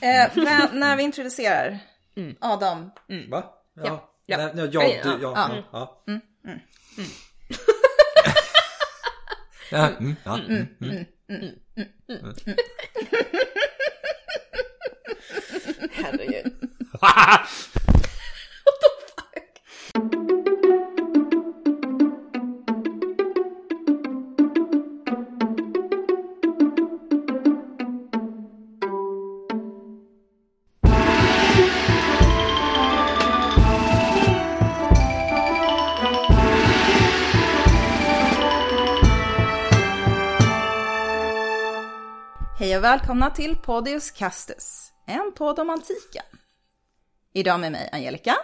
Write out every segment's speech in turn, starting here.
Eh, men när vi introducerar Adam. Va? Ja. Ja. Ja, Ja, ja, ja. du, ja. Ja. ja. ja. Ja, mm, ja, mm, mm. Herregud. Och välkomna till Podius Castus, en podd om antiken. Idag med mig Angelica.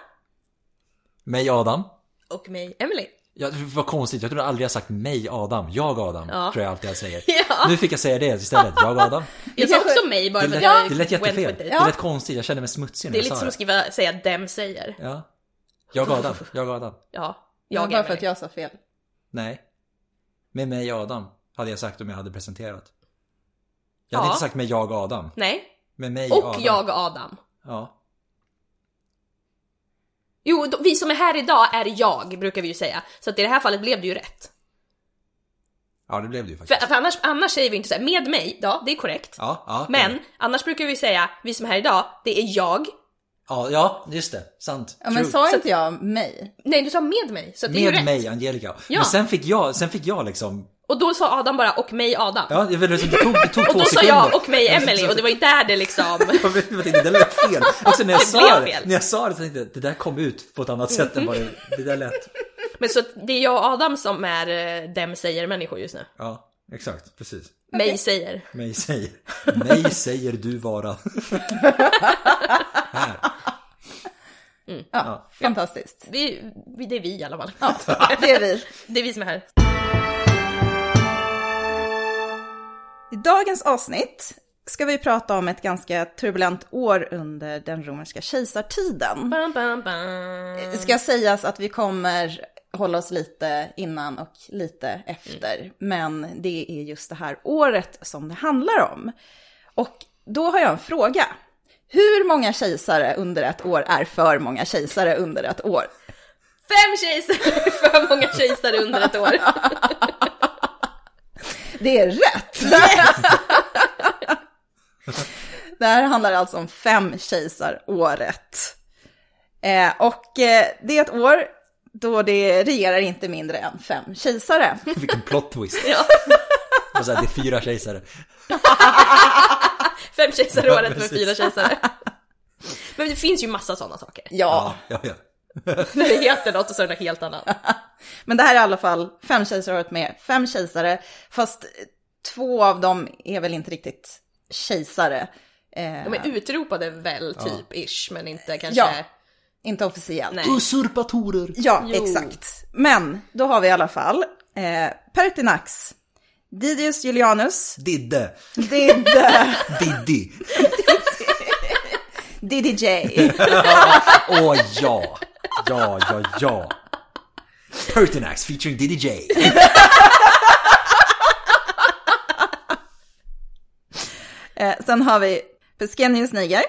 Mig Adam. Och mig, Emily. Ja, det var konstigt, jag tror aldrig jag sagt mig Adam. Jag Adam, Ja. tror jag alltid jag säger. Ja. Nu fick jag säga det istället. Jag Adam. Jag sa också mig bara Det för att jag det lät jättefel. Det lät konstigt, jag kände mig smutsig när Det är jag lite sa som det. att skriva, säga dem säger. Ja. Jag Adam, jag Adam. Ja, Jag jag bara är för att jag sa fel. Nej. Med mig Adam, hade jag sagt om jag hade presenterat. Jag hade Ja. inte sagt med jag Adam. Nej. Med mig Och Adam. jag Adam. Ja. Jo, vi som är här idag är jag, brukar vi ju säga. Så att i det här fallet blev det ju rätt. Ja, det blev det ju För, faktiskt. för annars, annars säger vi inte så här, med mig, ja det är korrekt. Ja, ja. Men annars brukar vi säga, vi som är här idag, det är jag. Ja, ja, just det. Sant. Ja, men True. sa inte jag mig? Nej, du sa med mig, så det är ju Med rätt. mig, Angelica. Ja. Men sen fick jag, sen fick jag liksom... Och då sa Adam bara, och mig Adam. Ja, det, det tog, det tog och då sa jag, och mig Emily, och det var ju där det liksom... Jag vet inte, det lät fel. Också när jag Det sa det, fel. när jag sa det så tänkte jag det där kom ut på ett annat sätt än vad det, det där lät. Men så det är jag och Adam som är eh, dem säger människor just nu. Ja, exakt, precis. Mig säger. Mig säger, mig säger du vara. Här. Ja, fantastiskt. Vi, vi, det är vi i alla fall. Ja, det är vi. Det är vi som är här. I dagens avsnitt ska vi prata om ett ganska turbulent år under den romerska kejsartiden. Bam, bam, bam. Det ska sägas att vi kommer hålla oss lite innan och lite efter, men det är just det här året som det handlar om. Och då har jag en fråga. Hur många kejsare under ett år är för många kejsare under ett år? Fem kejsare, för många kejsare under ett år. Det är rätt! det här handlar alltså om fem kejsaråret. Eh, och eh, det är ett år då det regerar inte mindre än fem kejsare. Vilken plot twist. Ja. Och så här, det är fyra kejsare. Fem kejsaråret med fyra kejsare. Men det finns ju massa sådana saker. Ja, Ja, ja, ja. När det heter något och så är det något helt annat. Men det här är i alla fall fem kejsaråret med fem kejsare, fast två av dem är väl inte riktigt kejsare. De är utropade väl typ ish, men inte kanske... Ja. Inte officiellt. Nej. Usurpatorer. Ja, Jo. exakt. Men då har vi i alla fall eh, Pertinax, Didius Julianus, Didde. Didde, Diddy. Diddy J, Åh ja. Ja, ja, ja. Pertinax featuring Diddy J. eh, sen har vi Pescenius Niger,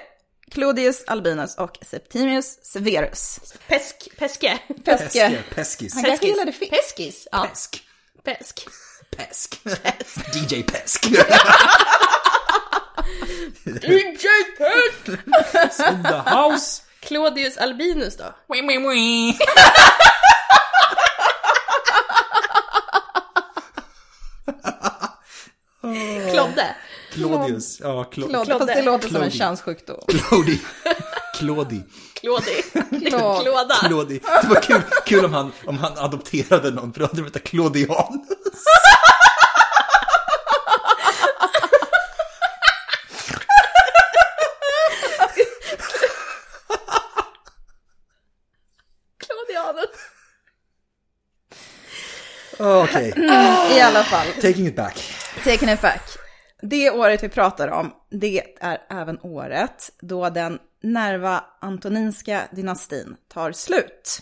Clodius Albinus och Septimius Severus. Pesk, peske. Peske. Peskis. Han kanske gillade fisk. Peskis. Ja, Pesk. pesk. Pesk. DJ Pesk. DJ Pesk! In the house. Claudius Albinus då? Klodde? Claudius. Ja, Klodde, fast det låter som en könssjukdom. Claudi. Claudi. Klod. Klåda? Claudi. Det var kul, kul om, han, om han adopterade någon, för då hade de hetat Claudianus. Okej, I alla fall, taking it back. taken it back. Det året vi pratar om, det är även året då den Nerva Antoninska dynastin tar slut.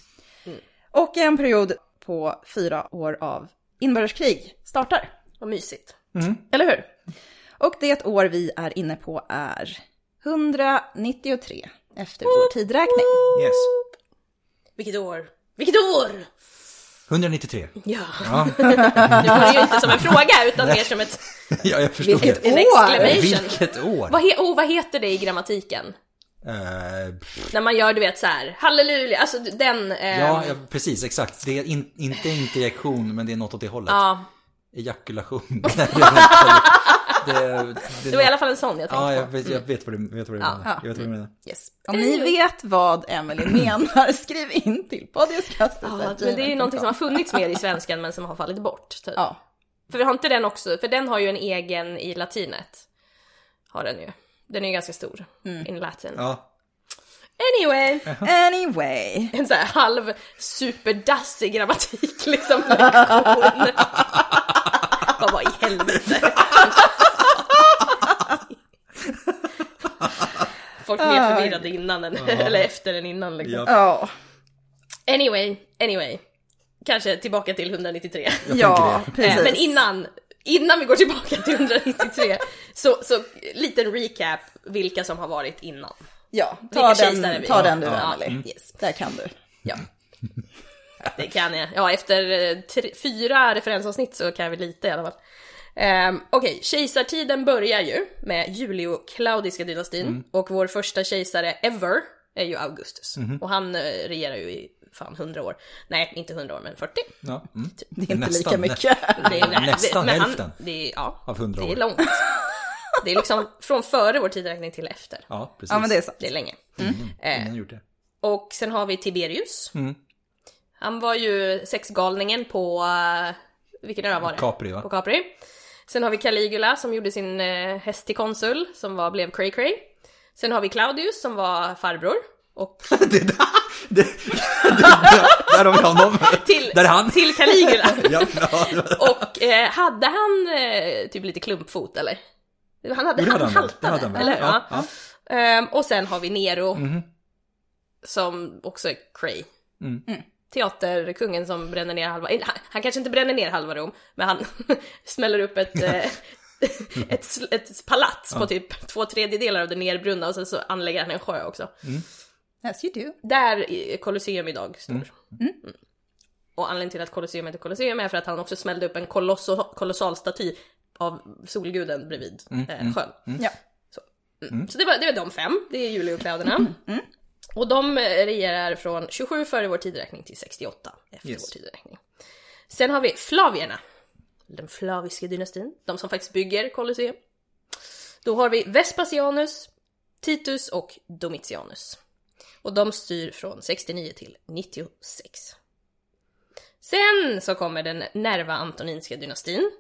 Och en period på fyra år av inbördeskrig startar. Vad mysigt. Eller hur? Och det år vi är inne på är 193 efter vår tidräkning. Yes. Vilket år? Vilket år! 193. Ja. Ja, Det var ju inte som en fråga utan mer som ett, ja jag förstod Vilket det. en År! exclamation. Vilket år! Vad, he, oh, vad heter det i grammatiken? Pff, När man gör, du vet så här, halleluja, alltså den... ehm, ja, ja, precis, exakt. Det är in, inte interjektion, men det är något åt det hållet. ja, Ejakulation. Det, det, var i alla fall en sån jag tänkte Ja, jag vet, jag vet vad du, vet vad du Ja. menar. Jag vet vad du menar. Yes. Om ni vet vad Emily menar, skriv in till podcastkastet. Ja, men det är ju någonting som har funnits mer i svenskan men som har fallit bort. Typ. Ja. För vi har inte den också, för den har ju en egen i latinet. Har den ju. Den är ju ganska stor. In latin. Ja, Anyway, Anyway. en sån här halv superdassig grammatik liksom. lektion. Vad var i helvete? Folk är mer förvirrade innan än, eller efter än innan liksom. Ja. Anyway, anyway. Kanske tillbaka till 193. Ja, precis. Men innan, innan vi går tillbaka till 193, så, så liten recap vilka som har varit innan. Ja, ta den, ta den du Ja, Emily. mm. Yes. Där kan du. Ja. Det kan jag. Ja, efter eh, tre, fyra referensavsnitt så kan jag väl lite i alla fall. Um, Okej, kejsartiden börjar ju med Julio-Klaudiska dynastin och vår första kejsare ever är ju Augustus. Och han eh, regerar ju i fan 100 år. Nej, inte 100 år, men 40. ja. Mm. Det är inte Nästan, lika mycket. Det är, Nästan hälften. Han, det är, ja, Av 100 det år. är långt. Det är liksom från före vår tidräkning till efter. Ja, precis. Ja, men det är sant. Det är länge. Ingen har gjort det. Och sen har vi Tiberius. Mm. Han var ju sexgalningen på, uh, vilken ö var det? Capri, va? På Capri. Sen har vi Caligula som gjorde sin uh, häst till konsul, som var, blev Cray Cray. Sen har vi Claudius som var farbror. Och det, där, det, det, där har vi honom. till, Där är han. till Caligula. Ja, ja. Och eh, hade han eh, typ lite klumpfot eller? Han hade, Jo, han, han haltade, hade han eller hur? Ehm, och sen har vi Nero. Mhm. Som också är cray. Mm. Teaterkungen som bränner ner halva, han, kanske inte bränner ner halva Rom, men han smäller upp ett, eh, ett, ett palats på typ två tredjedelar av det nerbrunna och sen så anlägger han en sjö också. As you do. Där i Colosseum idag står. Mm. Och anledningen till att Colosseum heter Colosseum är för att han också smällde upp en kolosso, kolossal staty av solguden bredvid eh, sjön. Ja. Mm. Så det var, det var de fem, det är Julioklauderna. Och de eh, regerar från 27 före vår tidräkning till 68 efter Yes. vår tidräkning. Sen har vi Flavierna, den flaviska dynastin, de som faktiskt bygger Colosseum. Då har vi Vespasianus, Titus och Domitianus. Och de styr från 69 till 96. Sen så kommer den Nerva Antoninska dynastin.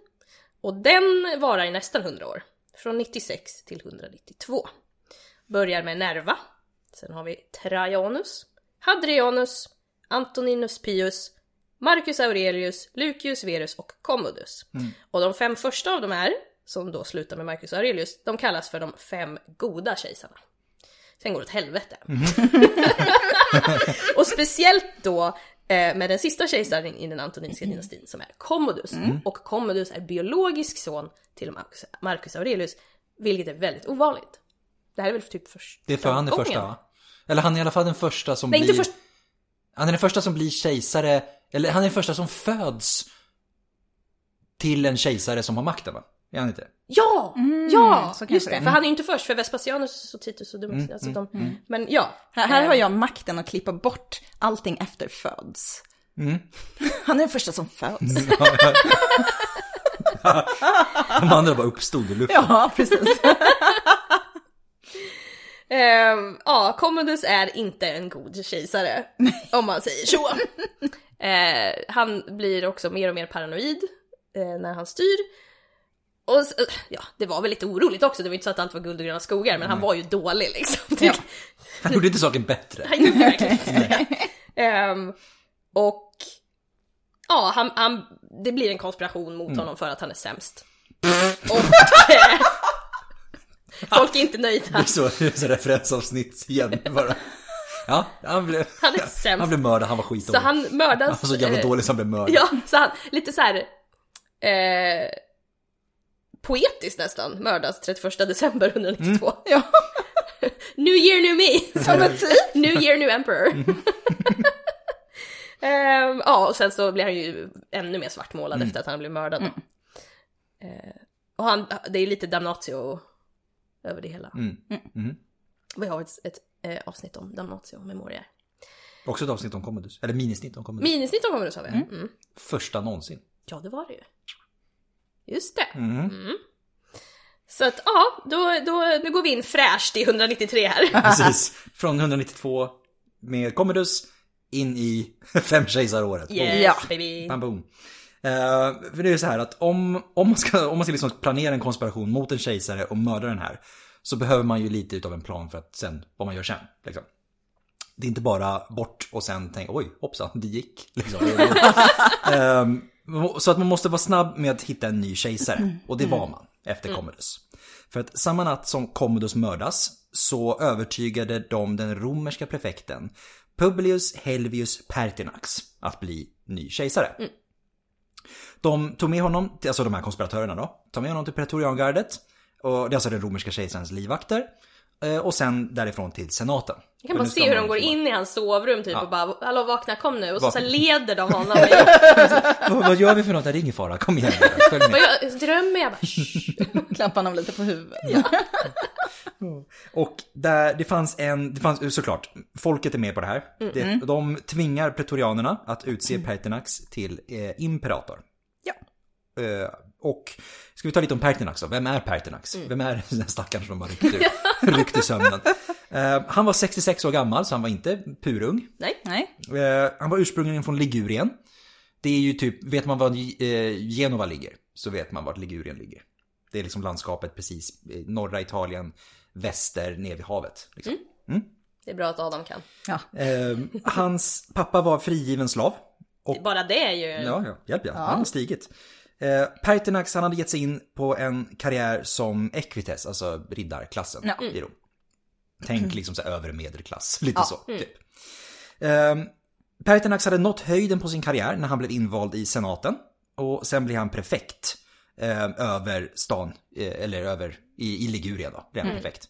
Och den varar i nästan 100 år. Från 96 till 192. Börjar med Nerva. Sen har vi Trajanus, Hadrianus, Antoninus Pius, Marcus Aurelius, Lucius Verus och Commodus. Och de fem första av de här, som då slutar med Marcus Aurelius, de kallas för de fem goda kejsarna. Sen går det åt helvete. och speciellt då eh, med den sista kejsaren i den antoninska dynastin som är Commodus. Och Commodus är biologisk son till Marcus, Aurelius, vilket är väldigt ovanligt. Det här är väl typ första Det är för han gången. första va? Eller han är i alla fall den första som Nej, blir... inte först. Han är den första som blir kejsare, eller han är den första som föds till en kejsare som har makten va? Är han inte? Ja! ja! så kanske Just det, för han är ju inte först, för Vespasianus och Titus och Domitianus, alltså de, men ja. Här, här Eh, har jag makten att klippa bort allting efter föds. Han är den första som föds. De andra bara uppstod ur luften. Ja, precis. Ehm, ja, Commodus är inte en god kejsare, om man säger så. Eh, han blir också mer och mer paranoid eh, när han styr. Och eh, ja, det var väl lite oroligt också, det var inte så att allt var guld och gröna skogar, men han var ju dålig liksom. Ja. Han gjorde inte saken bättre. Han gjorde verkligen inte det. Ehm, och ja, han, han, det blir en konspiration mot honom för att han är sämst. Och eh, folk är inte Det är nöjda. så, det är så referensavsnitt igen bara. Ja, han blev, Han är sämst. han blev mördad, han var Så skitdålig. han mördas. Han var så jävla eh, dålig så han blev mördad. Ja, så han, lite så här. Eh, poetiskt nästan mördas 31 december 192. Ja, New year, new me! som en typ. New year, new emperor. Ehm, ja, och sen så blir han ju ännu mer svartmålad efter att han blir mördad. då. Eh, och han, det är lite damnatio över det hela. Mm. Mm. Vi har ett, ett eh, avsnitt om damnatio memorier. Också ett avsnitt om Commodus. Eller minisnitt om Commodus. Minisnitt kommer du sa vi. Mm. Första någonsin. Ja, det var det ju. Just det. Mm. Mm. Så att ja, då, då, nu går vi in fräscht i 193 här. Precis. Från 192 med Commodus in i fem kejsaråret. Yes, Ja. baby. Bam, boom. Eh, för det är så här att om, om man ska, om man ska liksom planera en konspiration mot en kejsare och mörda den här så behöver man ju lite utav en plan för att sen, vad man gör sen. Liksom. Det är inte bara bort och sen tänka oj, hoppsan, det gick. Liksom. Ehm, så att man måste vara snabb med att hitta en ny kejsare. Och det var man efter Commodus. För att samma natt som Commodus mördas så övertygade de den romerska prefekten Publius Helvius Pertinax att bli ny kejsare. De tog med honom, alltså de här konspiratörerna då, tog med honom till pretoriangardet. Och det är alltså den romerska kejsarens livvakter eh, Och sen därifrån till senaten. Jag kan bara se hur de går in i hans sovrum typ Ja. och bara hallå vakna kom nu och så, så leder de honom. Vad, vad gör vi för något? Det är ingen fara, kom igen. Följ med. Jag drömmer jag bara "Shh." Klappa honom lite på huvudet. Och där, det fanns en, det fanns såklart, folket är med på det här. Det, de tvingar pretorianerna att utse Pertinax till eh, imperator. Ja. Eh, och ska vi ta lite om Pertinax då? Vem är Pertinax? Vem är den stackaren som har ryckt ur, ryckt ur sömnen? Eh, han var 66 år gammal, så han var inte purung. Nej. Nej. Eh, han var ursprungligen från Ligurien. Det är ju typ, vet man var eh, Genova ligger, så vet man vart Ligurien ligger. Det är liksom landskapet precis, norra Italien, väster, ner vid havet. Liksom. Det är bra att Adam kan. Ja. Eh, hans pappa var frigiven slav. Och, Bara det är ju... ja, ja, hjälp ja, han har stigit. Eh, Pertinax han hade gett sig in på en karriär som equites, alltså riddarklassen Ja. i Rom. Tänk liksom så här övre medelklass, lite Ja. så. Typ. Eh, Pertinax hade nått höjden på sin karriär när han blev invald i senaten. Och sen blev han prefekt eh, över stan, eh, eller över i, i Ligurien då, blev han prefekt.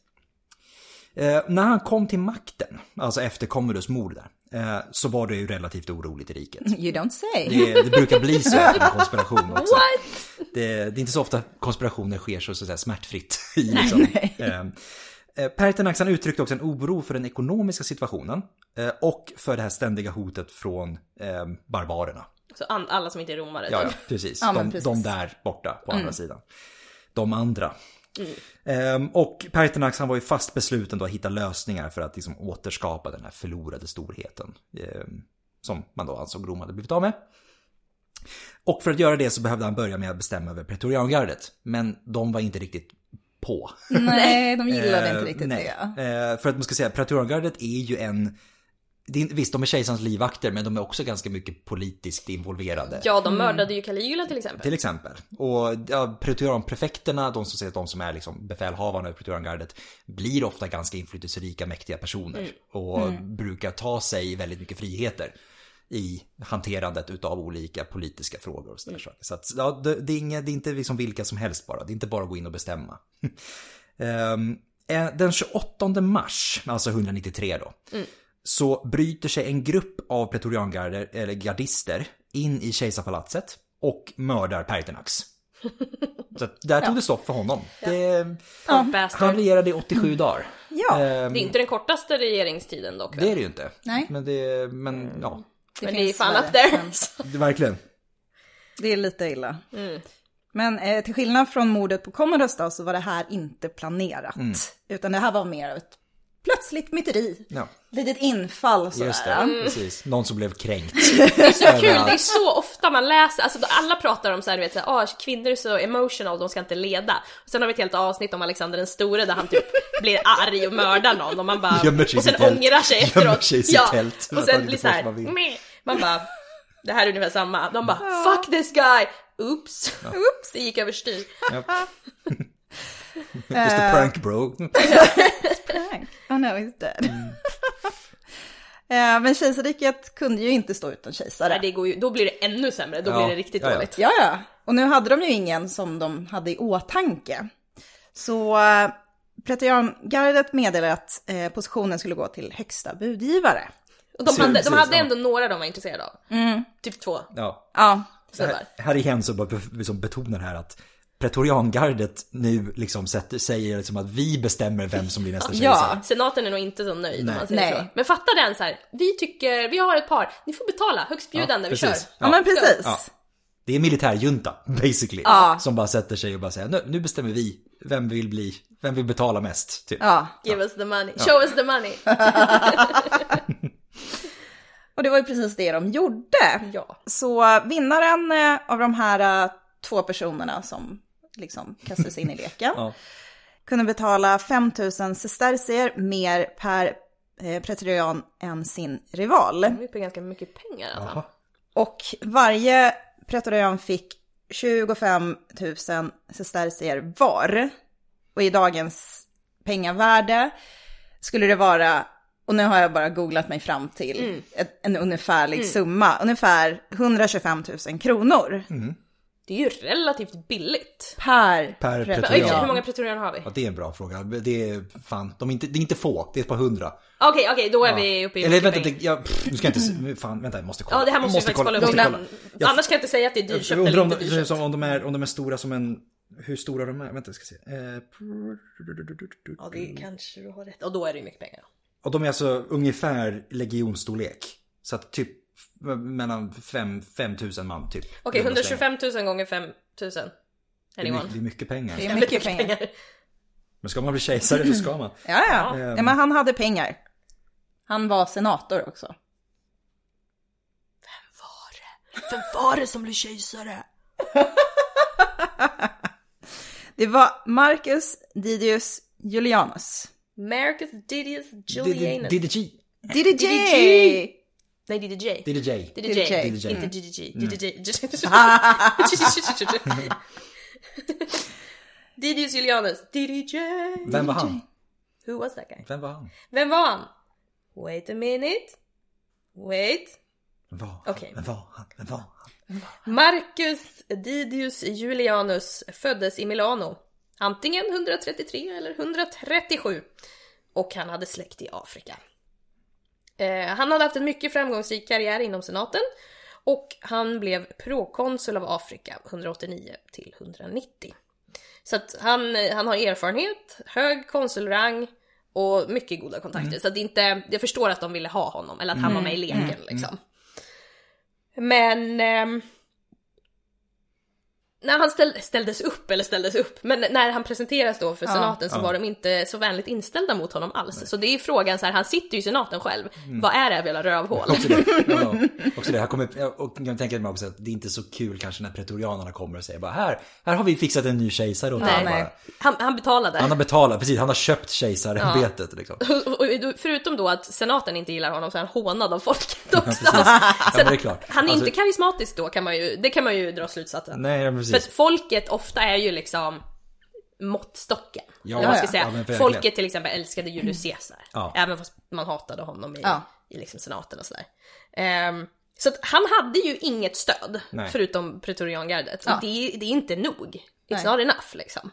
Eh, när han kom till makten, alltså efter Commodus mord där, så var det ju relativt oroligt i riket. You don't say. Det, det brukar bli så en konspiration också. What? Det, det är inte så ofta konspirationer sker så, så att säga, smärtfritt. I, liksom. eh, eh, Pertinax han uttryckte också en oro för den ekonomiska situationen eh, och för det här ständiga hotet från eh, barbarerna. Så alla som inte är romare. Ja, typ. ja, precis. Ja, men de, precis. de där borta på andra sidan. De andra. Ehm, och Pertinax han var ju fast besluten då att hitta lösningar för att liksom återskapa den här förlorade storheten. ehm, som man då ansåg Rom hade blivit av med. Och för att göra det så behövde han börja med att bestämma över pretoriangardet. Men de var inte riktigt på. Nej, de gillade Eh, inte riktigt det. För att man ska säga, pretoriangardet är ju en... Det är, inte- visst, de är kejsarens livvakter, men de är också ganska mycket politiskt involverade. Ja, de mördade ju Caligula till exempel. Till exempel. Och ja, pretorianprefekterna, de som säger de som är liksom befälhavarna i pretoriangardet, blir ofta ganska inflytelserika, mäktiga personer. Och brukar ta sig väldigt mycket friheter i hanterandet utav olika politiska frågor och sådär saker. Så att, ja, det, det, är inget, det är inte liksom vilka som helst bara, det är inte bara att gå in och bestämma. Eh, Den 28 mars, alltså 193 då, så bryter sig en grupp av pretoriangarder, eller gardister, in i kejsarpalatset och mördar Pertinax. Så där tog det stopp för honom. Det, Poor bastard. han regerade i 87 dagar. Ja, Ehm, Det är inte den kortaste regeringstiden dock. det är det ju inte. Nej. Men det, men ja, men det är fan up there. Det, verkligen. Det är lite illa. Mm. Men eh, till skillnad från mordet på Commodus då, så var det här inte planerat. Mm. Utan det här var mer ett plötsligt myteri. Ja, Litet infall sådär. just det. Precis. Någon som blev kränkt. Det är så kul, det är så ofta man läser, alltså alla pratar om så här, du vet, så här, ah, kvinnor är så emotional, de ska inte leda. Och sen har vi ett helt avsnitt om Alexander den store där han typ blir arg och mördar någon och man bara, och sen ångrar sig Gömmer efteråt. sig i sitt ja, tält och sen blir får så här, som han vill. meh. man bara, det här är ungefär samma. De bara, fuck this guy! Oops! Oops! Det gick överstyr. Japp. Just a prank bro. Prank. Oh no, he's dead. Eh, Men kejsarriket kunde ju inte stå utan kejsare. Nej, det går ju, då blir det ännu sämre, då Ja, blir det riktigt ja, ja. dåligt. Ja, ja. Och nu hade de ju ingen som de hade i åtanke. Så eh, Pretoriangardet meddelade att eh, positionen skulle gå till högsta budgivare. Och de Precis, hade, de hade ja. ändå några de var intresserade av. Typ två Ja. Ja. Här, här igen så bara liksom betonar här att Pretoriangardet nu liksom sätter, säger liksom att vi bestämmer vem som blir nästa Ja. kejsare. Senaten är nog inte så nöjd Nej. om man säger Nej. så. Men fatta den så här. vi tycker, vi har ett par, ni får betala, högstbjudande, vi kör. precis. ja, men precis. Ja. Det är militärjunta, basically. Ja. Som bara sätter sig och bara säger, nu, nu bestämmer vi vem vill bli, vem vill betala mest. Typ. Ja, Give us the money, show us the money. och det var ju precis det de gjorde. Ja. Så vinnaren eh, av de här eh, två personerna som liksom kastades in i leken Ja. kunde betala 5 000 sestercier mer per eh, pretorian än sin rival. Det är på ganska mycket pengar alltså. Jaha. Och varje pretorian fick 25 000 sestercier var. Och i dagens pengavärde skulle det vara, och nu har jag bara googlat mig fram till ett, en ungefärlig summa, ungefär 125 000 kronor Det är ju relativt billigt. per, Per pretorian. hur många pretorianer har vi? Ja, det är en bra fråga. Det är fan, de är inte, det är inte få, det är ett par hundra. Okej, okej, då är vi uppe i Eller vänta, det, jag, pff, nu ska jag inte, fan vänta jag måste kolla. Ja, det här måste, vi faktiskt kolla upp. måste Jag- Annars kan jag inte säga att det är dyrköpt eller om, inte de, dyrköpt. om, de är, om de är stora som en, hur stora de är, vänta jag ska se. Eh, Ja, det kanske du har rätt. Och då är det ju mycket pengar. och de är alltså ungefär legionstorlek. Så att typ mellan 5000 man typ. Okej, slängar. 125 000 gånger 5 000. Det är, mycket, det är mycket pengar. Det är mycket pengar. Men ska man bli kejsare så ska man. Ja, ja. Ehm. ja, men han hade pengar. Han var senator också. Vem var det som blev kejsare? Det var Marcus Didius Julianus. Marcus Didius Julianus. DDG. DDJ! Nej, DDJ. DDJ. DDJ. DDJ. Inte DDJ. DDJ. Didius Julianus. DDJ. Vem var han? Who was that guy? Vem var han? Vem var han? Wait a minute. Wait. Vem var han? Okej. Vem var han? Vem var han? Marcus Didius Julianus föddes i Milano. Antingen 133 eller 137. Och han hade släkt i Afrika. Eh, han hade haft en mycket framgångsrik karriär inom senaten. Och han blev prokonsul av Afrika 189 till 190. Så att han, han har erfarenhet, hög konsulrang och mycket goda kontakter. Så att inte, jag förstår att de ville ha honom, eller att han var med i leken liksom. Men... ehm, när han ställ, ställdes upp, eller ställdes upp, men när han presenteras då för Ja. senaten så Ja. var de inte så vänligt inställda mot honom alls. Så det är ju frågan så här, han sitter ju i senaten själv. Mm. Vad är det här för jävla rövhål? Också det. Ja, också det. Här kommer, och jag tänker mig också att det är inte så kul kanske när pretorianerna kommer och säger bara här, här har vi fixat en ny kejsare åt Nej, nej. Han, han betalade. Han har betalat, precis, han har köpt kejsarämbetet liksom. Och, och, och förutom då att senaten inte gillar honom så är han hånad av folket också. precis. Ja, men det är klart. Han är Alltså- inte karismatisk då kan man ju, det kan man ju dra slutsatsen. Nej, ja, För precis. att folket ofta är ju liksom måttstocken. Ja, man ska ja, säga. ja, folket till exempel älskade Julius Caesar. Ja. Även fast man hatade honom i, Ja. i liksom senaten och sådär. Ehm, så att han hade ju inget stöd Nej. förutom pretoriangardet. Ja. Och det, det är inte nog. It's Nej. not enough liksom.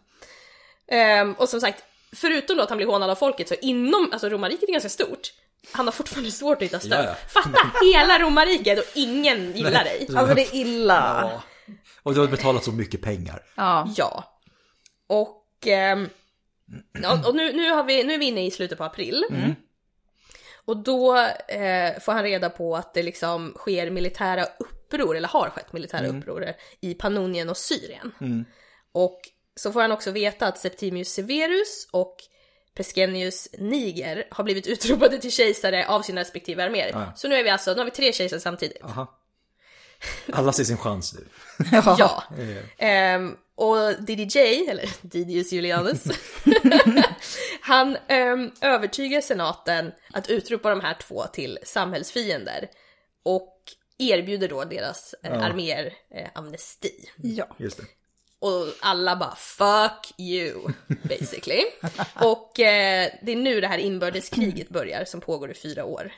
Ehm, och som sagt, förutom då att han blir hånad av folket så inom, alltså romarriket är ganska stort. Han har fortfarande svårt att hitta stöd. Ja, Fatta hela romarriket och ingen gillar dig. Alltså det är illa. Och du har betalat så mycket pengar. Ja. Ja. Och, ja, och nu, nu, har vi, nu är vi inne i slutet på april. Och då eh, får han reda på att det liksom sker militära uppror, eller har skett militära uppror i Pannonien och Syrien. Och så får han också veta att Septimius Severus och Pescennius Niger har blivit utropade till kejsare av sina respektive arméer. Ja. Så nu är vi alltså, nu har vi tre kejsare samtidigt. Aha. Alla ser sin chans nu. Ja. Ehm, och DDJ, eller Didius Julianus, han um, övertygar senaten att utropa de här två till samhällsfiender och erbjuder då deras eh, Ja. arméer eh, amnesti. Ja. Just det. Och alla bara 'fuck you' basically. och eh, det är nu det här inbördeskriget börjar som pågår i fyra år.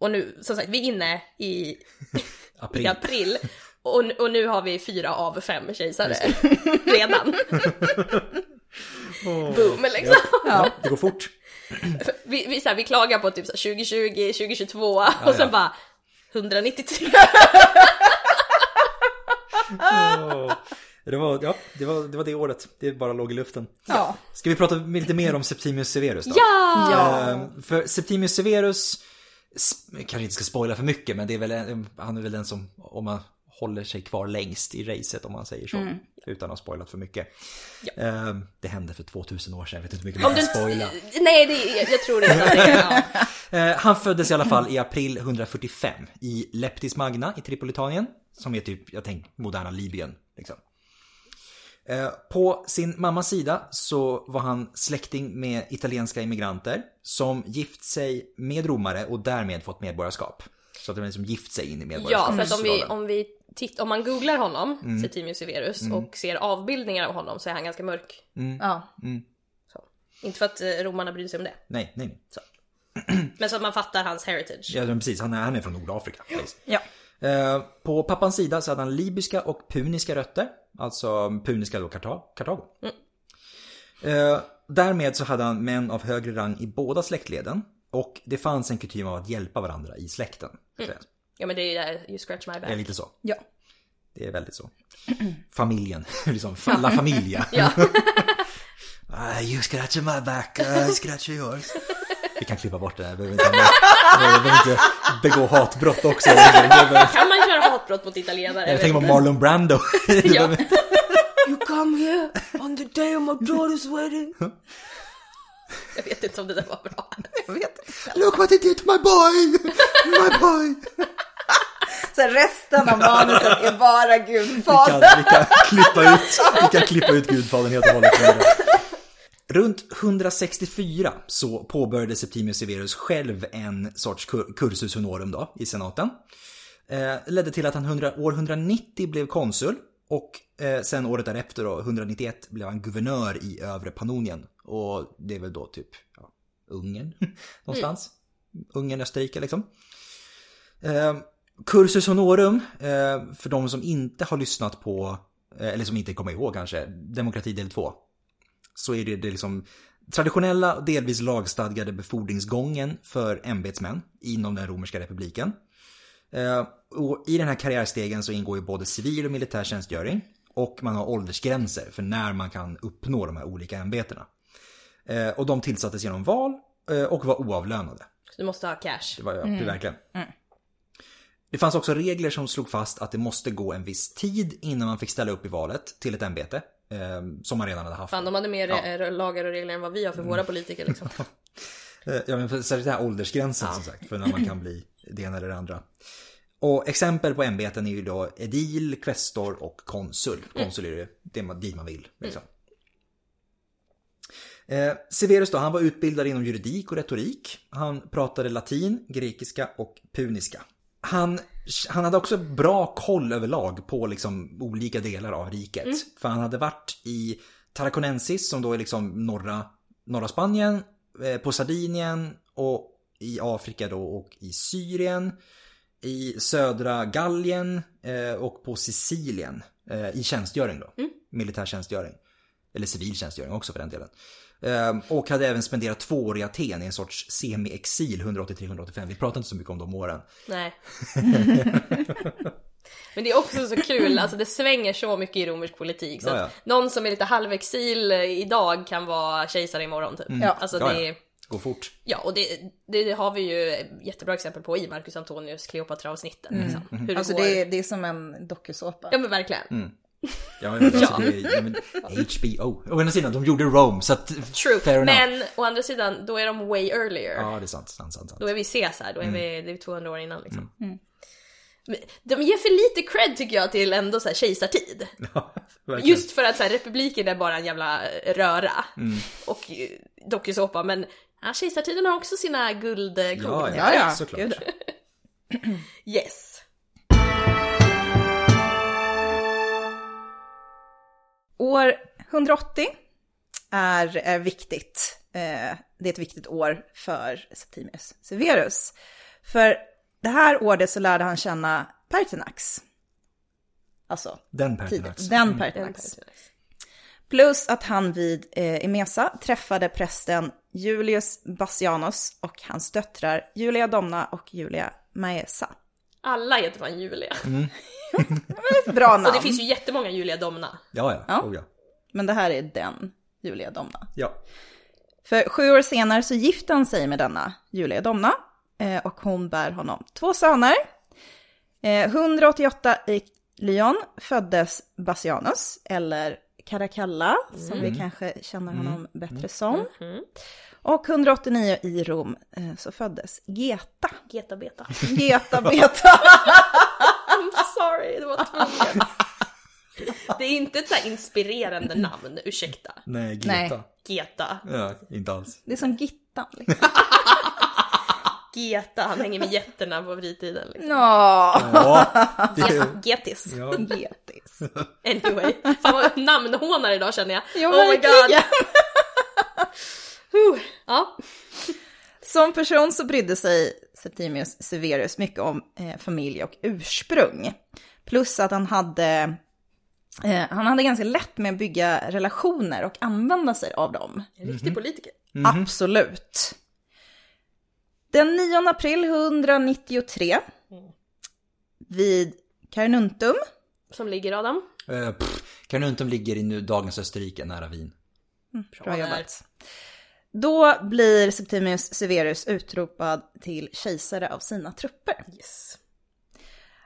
Och nu, som sagt, vi är inne i, April. i april. Och, och nu har vi fyra av fem kejsare redan. Boom liksom. Ja, det går fort. Vi, vi, så här, vi klagar på typ så här 2020, 2022 och ja. sen bara 193. Åh. Det var, ja, det var, det var det året. Det bara låg i luften. Ja. Ska vi prata lite mer om Septimius Severus då? Ja! Ja. Ehm, För Septimius Severus, kanske inte ska spoila för mycket, men det är väl, en- han är väl den som, om man håller sig kvar längst i racet om man säger så. Utan att ha spoilat för mycket. Ehm, Det hände för 2000 år sedan, jag vet inte hur mycket man kan spoila. nej, det, jag, tror inte ja. Eh, Han föddes i alla fall i april 145 i Leptis Magna i Tripolitanien. Som är typ, jag tänker, moderna Libyen. Liksom. Eh, På sin mammas sida så var han släkting med italienska immigranter som gift sig med romare och därmed fått medborgarskap. Så att de liksom gift sig in i ja, för att om vi, medborgarskapsrollen. om vi titt, om man googlar honom, Mm. Septimius Severus, och ser avbildningar av honom så är han ganska mörk. Ja. Så. Inte för att eh, romarna brydde sig om det, Nej, nej, nej. men så att man fattar hans heritage. Ja, precis. Han är, han är från Nordafrika. precis. Ja. Eh, På pappans sida så hade han libyska och puniska rötter. Alltså puniska då Karta- Kartago. Eh, Därmed så hade han män av högre rang i båda släktleden. Och det fanns en kutym av att hjälpa varandra i släkten. säga. Ja men det är ju you scratch my Det är back. lite så. Ja. Det är väldigt så. Familjen, liksom la familia. Ja. Ah, you scratch my back, I scratch yours. Vi kan klippa bort det här, vi behöver inte, vi behöver inte begå hatbrott också. Kan man köra hatbrott mot italienare? Jag tänker på Marlon Brando. Ja. You come here on the day of my daughter's wedding. Jag vet inte om det där var bra. Jag vet inte. Look what he did to my boy! My boy! Så resten av manuset är bara Vi kan, Gudfadern. vi kan, klippa, ut, vi kan klippa ut Gudfadern helt och hållet. Runt 164 så påbörjade Septimius Severus själv en sorts cursus honorum då, i senaten. Eh, ledde till att han 100, år 190 blev konsul och eh, sen året därefter då, 191, blev han guvernör i övre Pannonien. Och det är väl då typ ja, Ungern någonstans. Ungern, Österrike liksom. Eh, Cursus honorum, eh, för de som inte har lyssnat på, eh, eller som inte kommer ihåg kanske, Demokrati del 2. Så är det, det liksom traditionella och delvis lagstadgade befordringsgången för ämbetsmän inom den romerska republiken. Eh, och I den här karriärstegen så ingår ju både civil och militär tjänstgöring. Och man har åldersgränser för när man kan uppnå de här olika ämbetena. Eh, och de tillsattes genom val eh, och var oavlönade. Så du måste ha cash. Det var det verkligen. Det fanns också regler som slog fast att det måste gå en viss tid innan man fick ställa upp i valet till ett ämbete. Eh, som man redan hade haft. Fan, de hade mer Ja. Mm. lagar och regler än vad vi har för våra politiker liksom. Eh, Ja men för, särskilt den här åldersgränsen som sagt, för när man kan bli det ena eller det andra. Och exempel på ämbeten är ju då edil, kvestor och konsul. Konsul är det, det man, dit man vill. Liksom. Eh, Severus då, han var utbildad inom juridik och retorik. Han pratade latin, grekiska och puniska. Han, han hade också bra koll överlag på liksom olika delar av riket. För han hade varit i Tarraconensis som då är liksom norra, norra Spanien, eh, på Sardinien och i Afrika då och i Syrien. I södra Gallien eh, och på Sicilien eh, i tjänstgöring då. Militär tjänstgöring. Eller civil tjänstgöring också för den delen. Eh, och hade även spenderat två år i Aten i en sorts semi-exil 183-185. Vi pratar inte så mycket om de åren. Nej. Men det är också så kul, alltså det svänger så mycket i romersk politik. Så Ja, ja. att någon som är lite halvexil eh, idag kan vara kejsare imorgon typ. Ja. Alltså Ja, det ja. är, Gå fort. ja och det, det, det har vi ju jättebra exempel på i Marcus Antonius Kleopatra avsnitten. Liksom. Hur det Alltså går. det är, det är som en dokusåpa. Ja men verkligen. Ja, men, alltså, det ja, men, HBO. Å ena sidan, de gjorde Rome, så att... True. Fair enough. Men å andra sidan, då är de way earlier. Ja, det är sant, sant, sant. sant. Då är vi Caesar, då är vi, det är 200 år innan liksom. Mm. De ger för lite cred tycker jag till ändå så här kejsartid. Ja. Just för att så här, republiken är bara en jävla röra. Mm. Och eh, dokusåpa, men ja, kejsartiden har också sina guldkorn. Ja, ja, Ja, såklart. Yes. År 180 är, är viktigt. Eh, det är ett viktigt år för Septimius Severus. För det här året så lärde han känna Pertinax. Alltså, Den. Pertinax. Den En Pertinax. Pertinax. Plus att han vid eh, Emesa träffade prästen Julius Bassianus och hans döttrar Julia Domna och Julia Maesa. Alla heter fan Julia. Bra namn. Och det finns ju jättemånga Julia Domna. Ja, ja. Ja. Oh, ja. Men det här är den Julia Domna. ja. För sju år senare så gifte han sig med denna Julia Domna eh, och hon bär honom två söner. Eh, 188 i Lyon föddes Bassianus, eller Caracalla, som vi kanske känner honom bättre som. Mm. Och 189 i Rom eh, så föddes Geta. Geta Beta. Geta Beta. I'm sorry, det var tvungen. Det är inte ett så här inspirerande namn, ursäkta. Nej, Geta. Nej. Geta. Ja, inte alls. Det är som Gittan. Liksom. Geta, han hänger med getterna på fritiden. Liksom. Ja, det getis. Ja. Getis. Anyway. Fan vad namnhånar idag känner jag. Ja, oh my god. Ja. Som person så brydde sig Septimius Severus mycket om eh, familj och ursprung. Plus att han hade, eh, han hade ganska lätt med att bygga relationer och använda sig av dem. En riktig politiker. Absolut. Den 9 april 193 vid Carnuntum, Som ligger Adam. Uh, Carnuntum ligger i nu dagens Österrike, nära Wien. bra där. jobbat. Då blir Septimius Severus utropad till kejsare av sina trupper. Yes.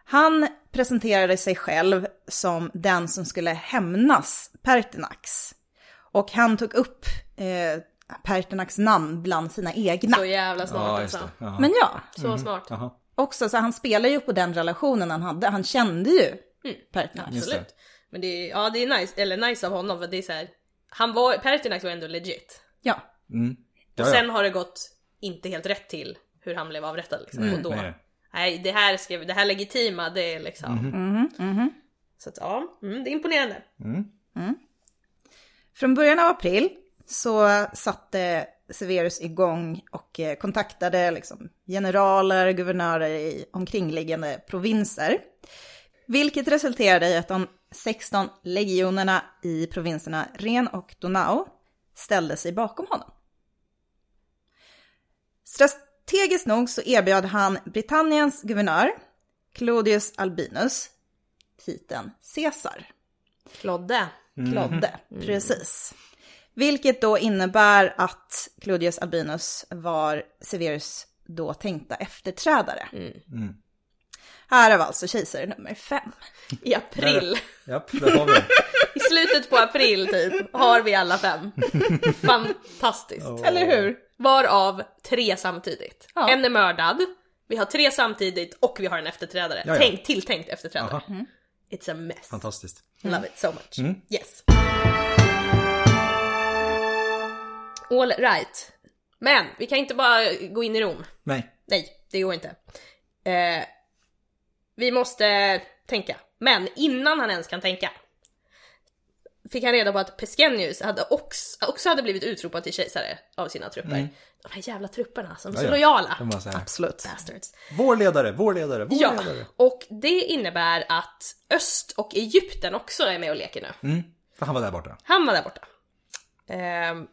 Han presenterade sig själv som den som skulle hämnas Pertinax. Och han tog upp eh, Pertinax namn bland sina egna. Så jävla smart Ja, alltså. Men ja, Så smart. Jaha. också så han spelar ju på den relationen han hade. Han kände ju. Just det. Absolut. Men det är, ja det är nice, eller nice av honom för det är så här. Han var, Pertinax var ändå legit. Ja, Mm. Och sen har det gått inte helt rätt till hur han blev avrättad liksom. Nej, och då, nej. nej. det här vi, det här legitima det är liksom. Mhm. Mhm, Så att ja, mm, det är imponerande. Från början av april så satte Severus igång och eh, kontaktade liksom generaler, guvernörer i omkringliggande provinser. Vilket resulterade i att de 16 legionerna i provinserna Ren och Donau ställde sig bakom honom. Strategiskt nog så erbjöd han Britanniens guvernör, Claudius Albinus, titeln Caesar. Klodde. Klodde, precis. Vilket då innebär att Claudius Albinus var Severus då tänkta efterträdare. Här är alltså kejsare nummer fem. I april. Japp, där har vi. I slutet på april typ har vi alla fem. Fantastiskt. Eller hur? Varav tre samtidigt. Ja. En är mördad, vi har tre samtidigt och vi har en efterträdare. Ja, ja. Tänk, tilltänkt efterträdare. Aha. It's a mess. Fantastiskt. Love it so much. Mm. Yes. All right. Men vi kan inte bara gå in i Rom. Nej. Nej, det går inte. Eh, vi måste tänka. Men innan han ens kan tänka fick han reda på att Pescennius hade också, också hade blivit utropad till kejsare av sina trupper. De här jävla trupperna som är så Mm. Ja, ja. lojala. De var så här. Absolut. Bastards. Vår ledare, vår ledare, vår Ja, ledare. och det innebär att Öst och Egypten också är med och leker nu. Mm. För han var där borta. Han var där borta. Ehm,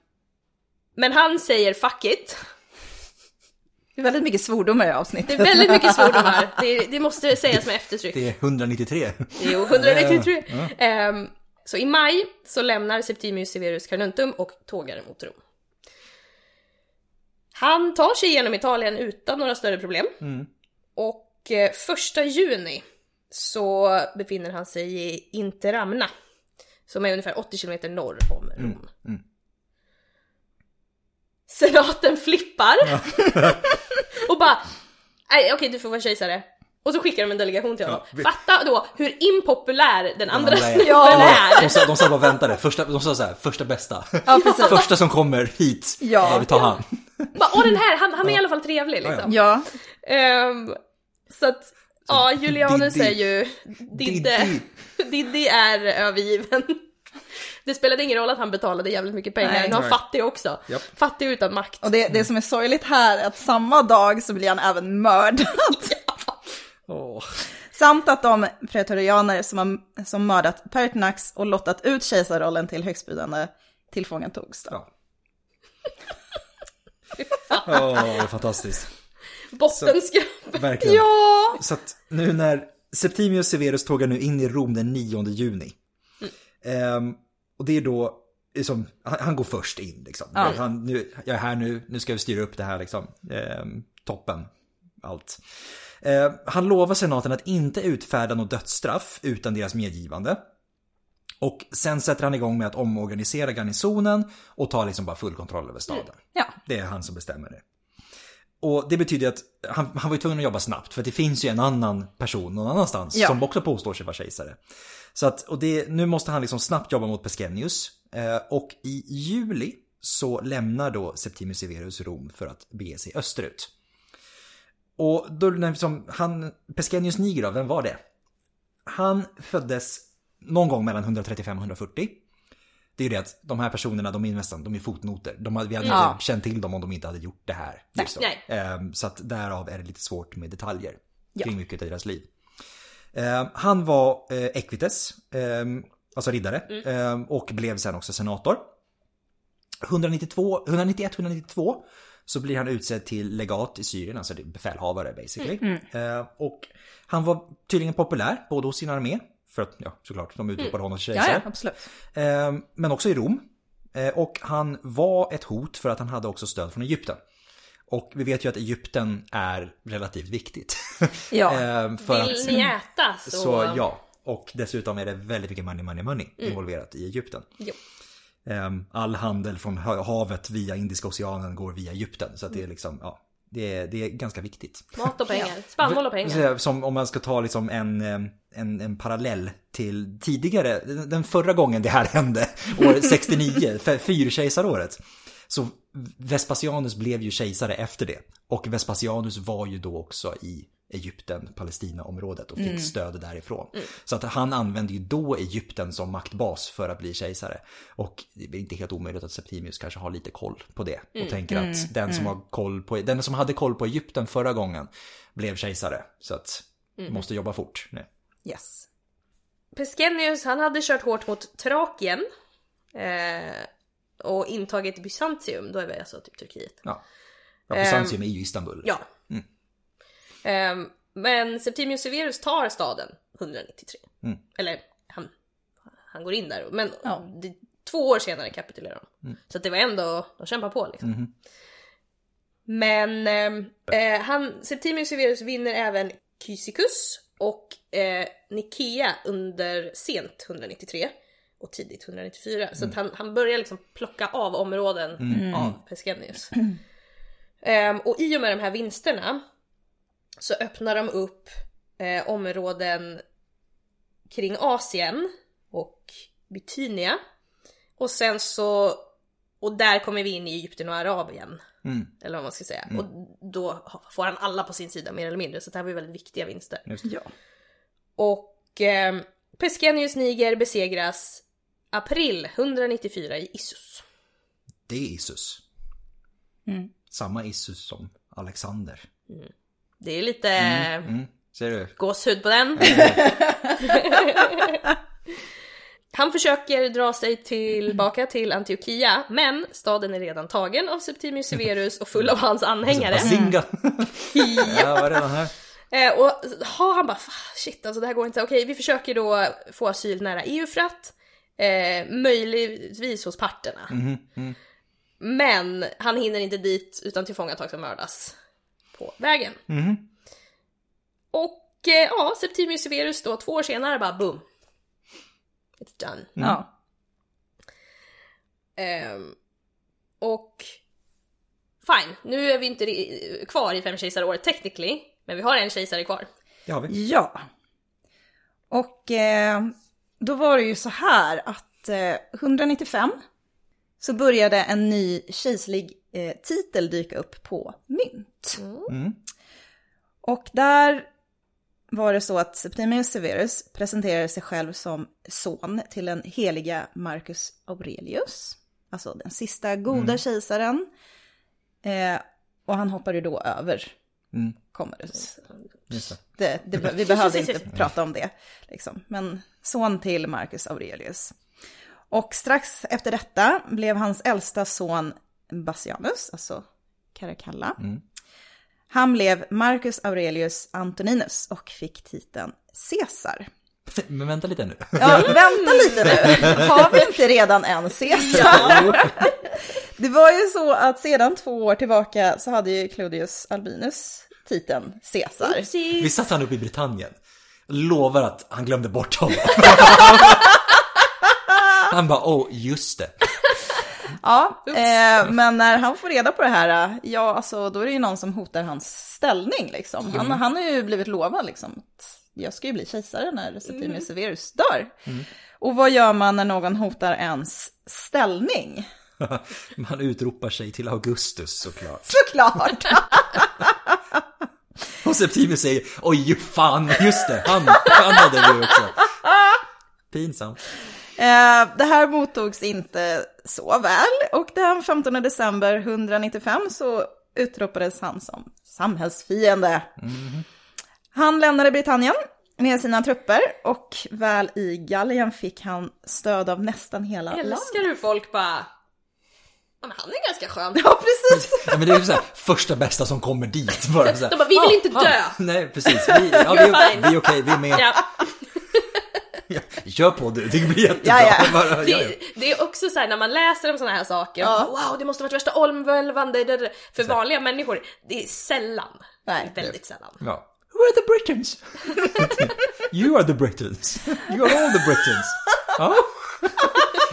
men han säger 'fuck it' Det är väldigt mycket svordomar i Det avsnittet. är väldigt mycket svordomar. Det, det måste sägas med eftertryck. Det är 193. Jo, 193. Ehm, så i maj så lämnar Septimius Severus Carnuntum och tågar mot Rom. Han tar sig igenom Italien utan några större problem. Och eh, första juni så befinner han sig i Interamna. Som är ungefär 80 km norr om Rom. Senaten flippar. och bara, nej okej du får vara kejsare. Och så skickar de en delegation till honom. Ja, vi- Fatta då hur impopulär den andra andra är. snubben Ja. är. De sa, de sa bara väntade, första, de sa så här, första bästa. Ja. Första som kommer hit, Ja. ja. vi tar han. Åh den här, han, han är i alla fall trevlig liksom. Ja, Ehm, så att, ja Julianus är ju, Didde, Diddy är övergiven. Det spelade ingen roll att han betalade jävligt mycket pengar, Nej. nu är han Nej. fattig också. Japp. Fattig utan makt. Och det, det som är sorgligt här är att samma dag så blir han även mördad. Åh. Samt att de pretorianer som har som mördat Pertinax och lottat ut kejsarrollen till högstbjudande tillfångatogs. Ja. Åh, det är fantastiskt. Bottenskrap. Verkligen. Ja! Så att nu när Septimius Severus tågar nu in i Rom den 9 juni. Ehm, och det är då, liksom, han, han går först in liksom. Ja. Han, nu, jag är här nu, nu ska vi styra upp det här liksom. Ehm, toppen, allt. Ehm, han lovar senaten att inte utfärda något dödsstraff utan deras medgivande. Och sen sätter han igång med att omorganisera garnisonen och tar liksom bara full kontroll över staden. Ja. Det är han som bestämmer det. Och det betyder att han, han var ju tvungen att jobba snabbt för det finns ju en annan person någon annanstans Ja. som också påstår sig vara kejsare. Så att, och det, nu måste han liksom snabbt jobba mot Pescennius. Eh, och i juli så lämnar då Septimius Severus Rom för att bege sig österut. Och då, när liksom, han, Pescennius Niger vem var det? Han föddes någon gång mellan 135 och 140. Det är ju det att de här personerna, de är nästan, de är fotnoter. De, hade- vi hade Ja. inte känt till dem om de inte hade gjort det här. Just då. Nej. Ehm, Så att därav är det lite svårt med detaljer Ja. kring mycket av deras liv. Ehm, Han var eh, Equites, ehm, alltså riddare, ehm, och blev sen också senator. 192, 191-192 så blir han utsedd till legat i Syrien, alltså befälhavare basically. Eh, och han var tydligen populär både hos sin armé, för att ja, såklart de utropade honom till Ja, kejsare. ja, absolut. Eh, men också i Rom. Eh, och han var ett hot för att han hade också stöd från Egypten. Och vi vet ju att Egypten är relativt viktigt. Ja. Eh, för Vill att, ni äta så... så ja. Och dessutom är det väldigt mycket money, money, money involverat i Egypten. Jo. All handel från ha- havet via Indiska oceanen går via Egypten. Så att det är liksom, ja. Det är, det är ganska viktigt. Mat och pengar. Spannmål och pengar. Så Som om man ska ta liksom en, en, en parallell till tidigare, den förra gången det här hände, år 69, f- fyrkejsaråret. Så Vespasianus blev ju kejsare efter det. Och Vespasianus var ju då också i Egypten, Palestinaområdet och fick stöd därifrån. Så att han använde ju då Egypten som maktbas för att bli kejsare. Och det är inte helt omöjligt att Septimius kanske har lite koll på det. Och tänker att den som, har koll på, den som hade koll på Egypten förra gången blev kejsare. Så att måste jobba fort nu. Yes. Pescennius, han hade kört hårt mot Trakien. Eh, och intagit Bysantium, då är vi alltså typ Turkiet. Ja. Ja, Byzantium är ju Istanbul. Ja. Ehm, men Septimius Severus tar staden 193. Mm. Eller han, han går in där, men Ja. det, två år senare kapitulerar de. Så att det var ändå, de kämpar på liksom. Men ehm, eh, han, Septimius Severus vinner även Kysicus och eh, Nikea under sent 193 och tidigt 194. Så att han, han börjar liksom plocka av områden av Pescennius. Ehm, och i och med de här vinsterna så öppnar de upp eh, områden kring Asien och Bytynia. Och sen så, och där kommer vi in i Egypten och Arabien. Mm. Eller vad man ska säga. Och då får han alla på sin sida mer eller mindre. Så det här var ju väldigt viktiga vinster. Just det. Ja. Och eh, Pescennius Niger besegras april 194 i Issus. Det är Issus. Samma Issus som Alexander. Det är lite Mm. Ser du? gåshud på den. Han försöker dra sig tillbaka till Antiochia, men staden är redan tagen av Septimius Severus och full av hans anhängare. Basinga! Jag var redan här. Eh, och ha, han bara "Fan, shit alltså det här går inte. Okej, vi försöker då få asyl nära Eufrat. Eh, möjligtvis hos parterna. Men han hinner inte dit utan tillfångatas och mördas på vägen. Och eh, ja, Septimius Severus då två år senare bara boom. It's done. Ja. Ehm, och fine, nu är vi inte kvar i fem kejsaråret technically, men vi har en kejsare kvar. Det har vi. Ja. Och eh, då var det ju så här att eh, 195 så började en ny kejserlig eh, titel dyka upp på mynt. Mm. Och där var det så att Septimius Severus presenterade sig själv som son till den heliga Marcus Aurelius, alltså den sista goda kejsaren. Eh, och han hoppade ju då över Mm. Det. Det, det, vi behövde inte prata om det. Liksom. Men son till Marcus Aurelius. Och strax efter detta blev hans äldsta son Bassianus, alltså Caracalla. Han blev Marcus Aurelius Antoninus och fick titeln Caesar. Men vänta lite nu. Ja, vänta lite nu. Har vi inte redan en Caesar? Det var ju så att sedan två år tillbaka så hade ju Claudius Albinus titeln Caesar. Vi satt han uppe i Britannien. Lovar att han glömde bort honom. Han bara, åh, just det. Ja, eh, men när han får reda på det här, ja, alltså, då är det ju någon som hotar hans ställning. Liksom. Han, han har ju blivit lovad liksom, jag ska ju bli kejsare när Septimius Severus dör. Och vad gör man när någon hotar ens ställning? Man utropar sig till Augustus såklart. Såklart! Och Septimius säger, oj fan, just det, han, han hade du också. Pinsamt. Eh, det här mottogs inte så väl och den 15 december 195 så utropades han som samhällsfiende. Han lämnade Britannien med sina trupper och väl i Gallien fick han stöd av nästan hela landet. Älskar hur folk bara... Men han är ganska skön. Ja, precis. Ja, men det är ju så här, första bästa som kommer dit. Bara så här, De bara, vi vill inte "Ah, dö." ah." Nej, precis. Vi, ja, vi, vi är okej, vi är med. Ja, kör på du, det blir jättebra. Ja, ja. Bara, ja, det, det är också så här när man läser om sådana här saker, Ja. wow det måste varit värsta omvälvande, för vanliga människor, det är sällan. Nej. Väldigt sällan. Ja. Who are the Britons? you are the Britons. You are all the Britons. Ja.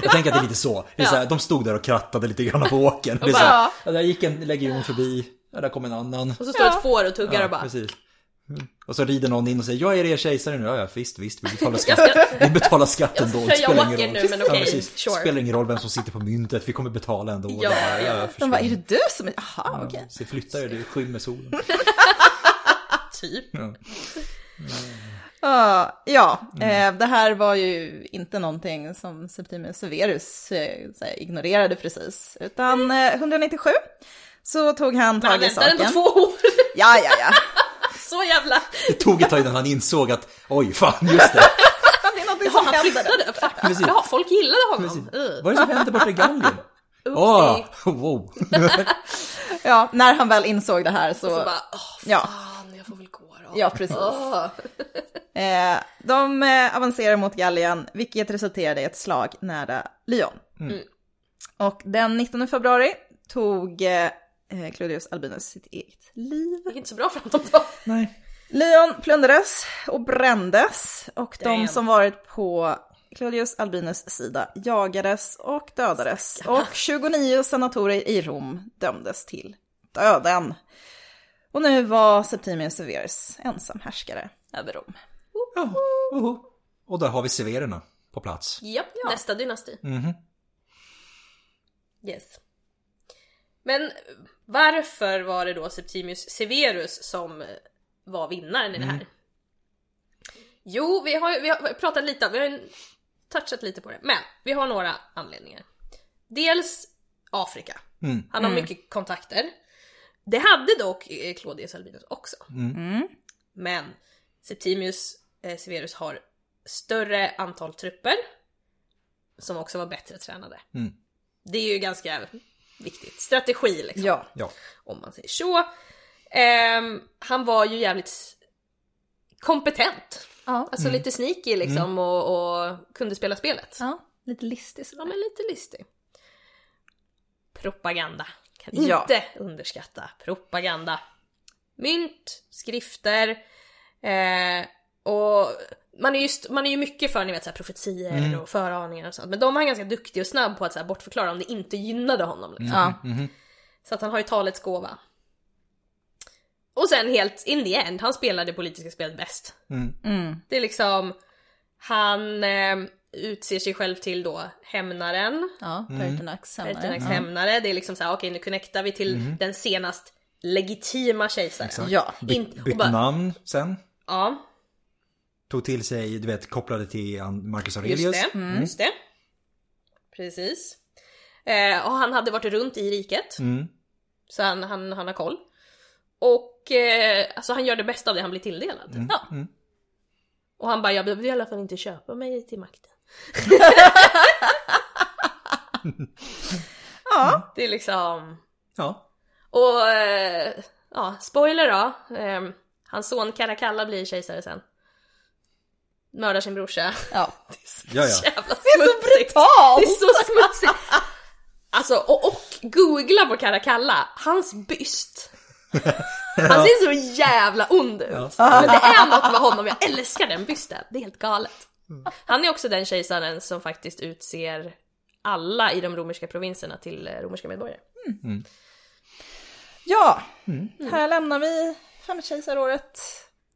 Jag tänker att det är lite så. Det är så här, de stod där och krattade lite grann på åken. Det är så här, där gick en legion förbi, ja, där kom en annan. Och så står ett får och tuggar Ja, och bara, precis. Mm. Och så rider någon in och säger jag är er kejsare nu. Ja, ja visst, visst, vi betalar skatt. Vi betalar skatten då. jag Det spelar ingen roll. nu, men okej, precis. sure. spelar ingen roll vem som sitter på myntet, vi kommer betala ändå. Ja, ja. jag De bara, är det du som är... Jaha, okej. Så flyttar er, det skymmer solen. typ. Ja. Ja, ja eh, det här var ju inte någonting som Septimius Severus eh, ignorerade precis. Utan eh, 197 så tog han Men tag han i väntade ändå saken. två år. Ja, ja, ja. Så jävla... Det tog ett tag innan han insåg att oj, fan, just det. Det som han flyttade. Precis. Jaha, folk gillade honom. Precis. Uh. Vad är det som händer borta i Gallien? Åh, wow. Ja, när han väl insåg det här så... Så bara, åh Ja. fan, jag får väl gå då. Ja, precis. Eh, de eh, avancerar mot Gallien, vilket resulterade i ett slag nära Lyon. Mm. Och den 19 februari tog eh, Claudius Albinus sitt eget liv. Det gick inte så bra för honom då. Nej. Lyon plundrades och brändes och de Damn. som varit på Claudius Albinus sida jagades och dödades. Och 29 senatorer i Rom dömdes till döden. Och nu var Septimius Severus ensam härskare över Rom. Ja, oho. Och där har vi severerna på plats. Japp, nästa dynasti. Mhm. Yes. Men varför var det då Septimius Severus som eh, var vinnaren i det här? Jo, vi har, ju- vi har pratat lite, vi har touchat lite på det, men vi har några anledningar. Dels Afrika. Mm. Han har mycket kontakter. Det hade dock eh, Claudius Albinus också. Mm. Men Septimius eh, Severus har större antal trupper som också var bättre tränade. Mm. Det är ju ganska viktigt. Strategi liksom, Ja. Ja. om man säger så. Ehm, han var ju jävligt kompetent. Ja. Alltså lite sneaky liksom och, och kunde spela spelet. ja, lite listig Ja men lite listig. Propaganda. Kan Ja. inte underskatta propaganda. Mynt, skrifter eh, och man är, just, man är ju mycket för ni vet, så här, profetier och föraningar och sånt. Men de är ganska duktig och snabb på att så här, bortförklara om det inte gynnade honom. Liksom. Ja. Mhm. Så att han har ju talets gåva. Och sen helt in the end, han spelar det politiska spelet bäst. Mm. Mm. Det är liksom, han eh, utser sig själv till då hämnaren. Ja, Pertinax Pertinax senare. hämnare. Det är liksom såhär, okej nu connectar vi till den senast legitima kejsaren. Exakt. Ja. Bytt bara- namn sen. Ja. Tog till sig, du vet, kopplade till Marcus Aurelius. Just det, just det. Precis. Eh, och han hade varit runt i riket. Mm. Så han, han, han har koll. Och eh, alltså han gör det bästa av det han blir tilldelad. Ja. Mm. Och han bara, jag behöver i alla fall inte köpa mig till makten. Ja, Det är liksom... Ja. Och eh, ja, spoiler då. Eh, hans son Caracalla blir kejsare sen. Mördar sin brorsa. ja. Ja, ja. Jävla Det är så smutsigt. brutalt! Det är så smutsigt! Alltså, och, och googla på Caracalla, hans byst. Han ser så jävla ond ut. Men det är något med honom, jag älskar den bysten. Det är helt galet. Han är också den kejsaren som faktiskt utser alla i de romerska provinserna till eh, romerska medborgare. Ja, här lämnar vi femkejsaråret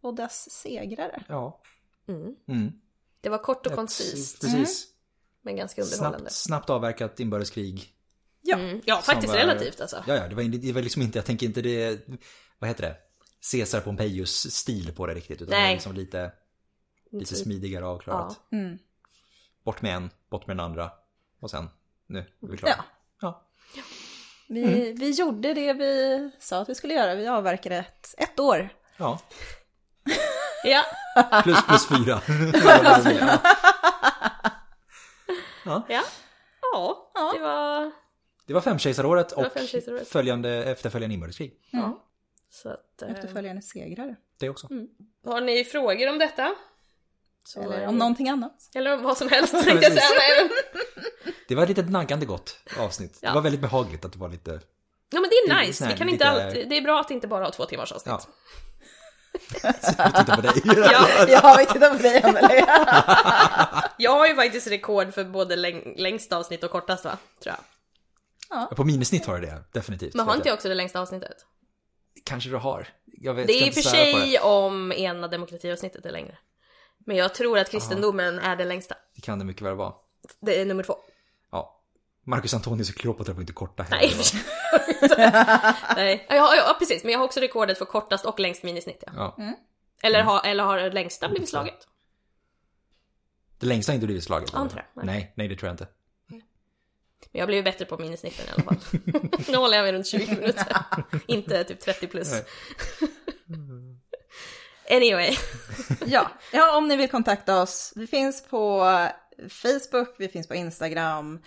och dess segrare. Ja. Mm. Mm. Det var kort och koncist, Precis. men ganska underhållande. Snabbt, snabbt avverkat inbördeskrig. Ja, Mm. Ja, faktiskt var- relativt alltså. Ja, ja, det var, det var liksom inte, jag tänker inte det, vad heter det? Caesar Pompeius stil på det riktigt. Utan det Nej. var liksom lite, lite smidigare avklarat. Ja. Mm. Bort med en, bort med den andra. Och sen, nu är vi klara. Ja. Ja. Vi, vi gjorde det vi sa att vi skulle göra. Vi avverkade ett, ett år. ja. Ja, Plus, plus fyra. ja. Ja, det var... Det var femkejsaråret och femkejsaråret. följande, efterföljande inbördeskrig. Ja. Så att, eh, Efterföljande segrare. Det också. har ni frågor om detta? Så, Eller om någonting annat. Eller om vad som helst tänkte jag säga. Det var ett litet naggande gott avsnitt. Ja. Det var väldigt behagligt att det var lite... Ja men det är Det är nice, vi kan inte lite- alltid, det är bra att inte bara ha två timmars avsnitt. Ja. Jag tittar på dig. Ja, Ja, vi tittar på dig Emelie. jag har ju faktiskt rekord för både läng- längsta avsnitt och kortast va? Tror jag. På minisnitt har du det, definitivt. Men har inte jag. också det längsta avsnittet? Kanske du har. Jag vet, Det ska är i och inte för svära på sig det. om ena demokratiavsnittet är längre. Men jag tror att kristendomen är det längsta. Det kan det mycket väl vara. Det är nummer två. Marcus Antonius och Kleopatra var inte korta heller. Nej? Nej. Ja, ja, precis. Men jag har också rekordet för kortast och längst minisnitt. Ja. Ja. Eller, har, eller har det längsta blivit slaget? Det längsta har inte blivit slaget. Ja, eller? inte det. Nej. Nej, nej det tror jag inte. Men jag blivit bättre på minisnitten i alla fall. nu håller jag mig runt 20 minuter. inte typ 30 plus. Anyway. Ja. ja, om ni vill kontakta oss. Vi finns på Facebook, vi finns på Instagram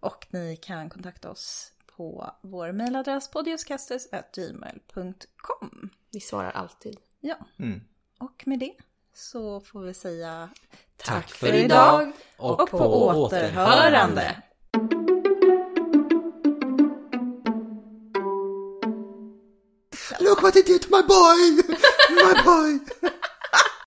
och ni kan kontakta oss på vår mejladress podiuscasters.gmail.com. Vi svarar alltid. Ja, Mm. och med det så får vi säga Tack för för idag. Och, och på återhörande. Look what he did to my boy! My boy!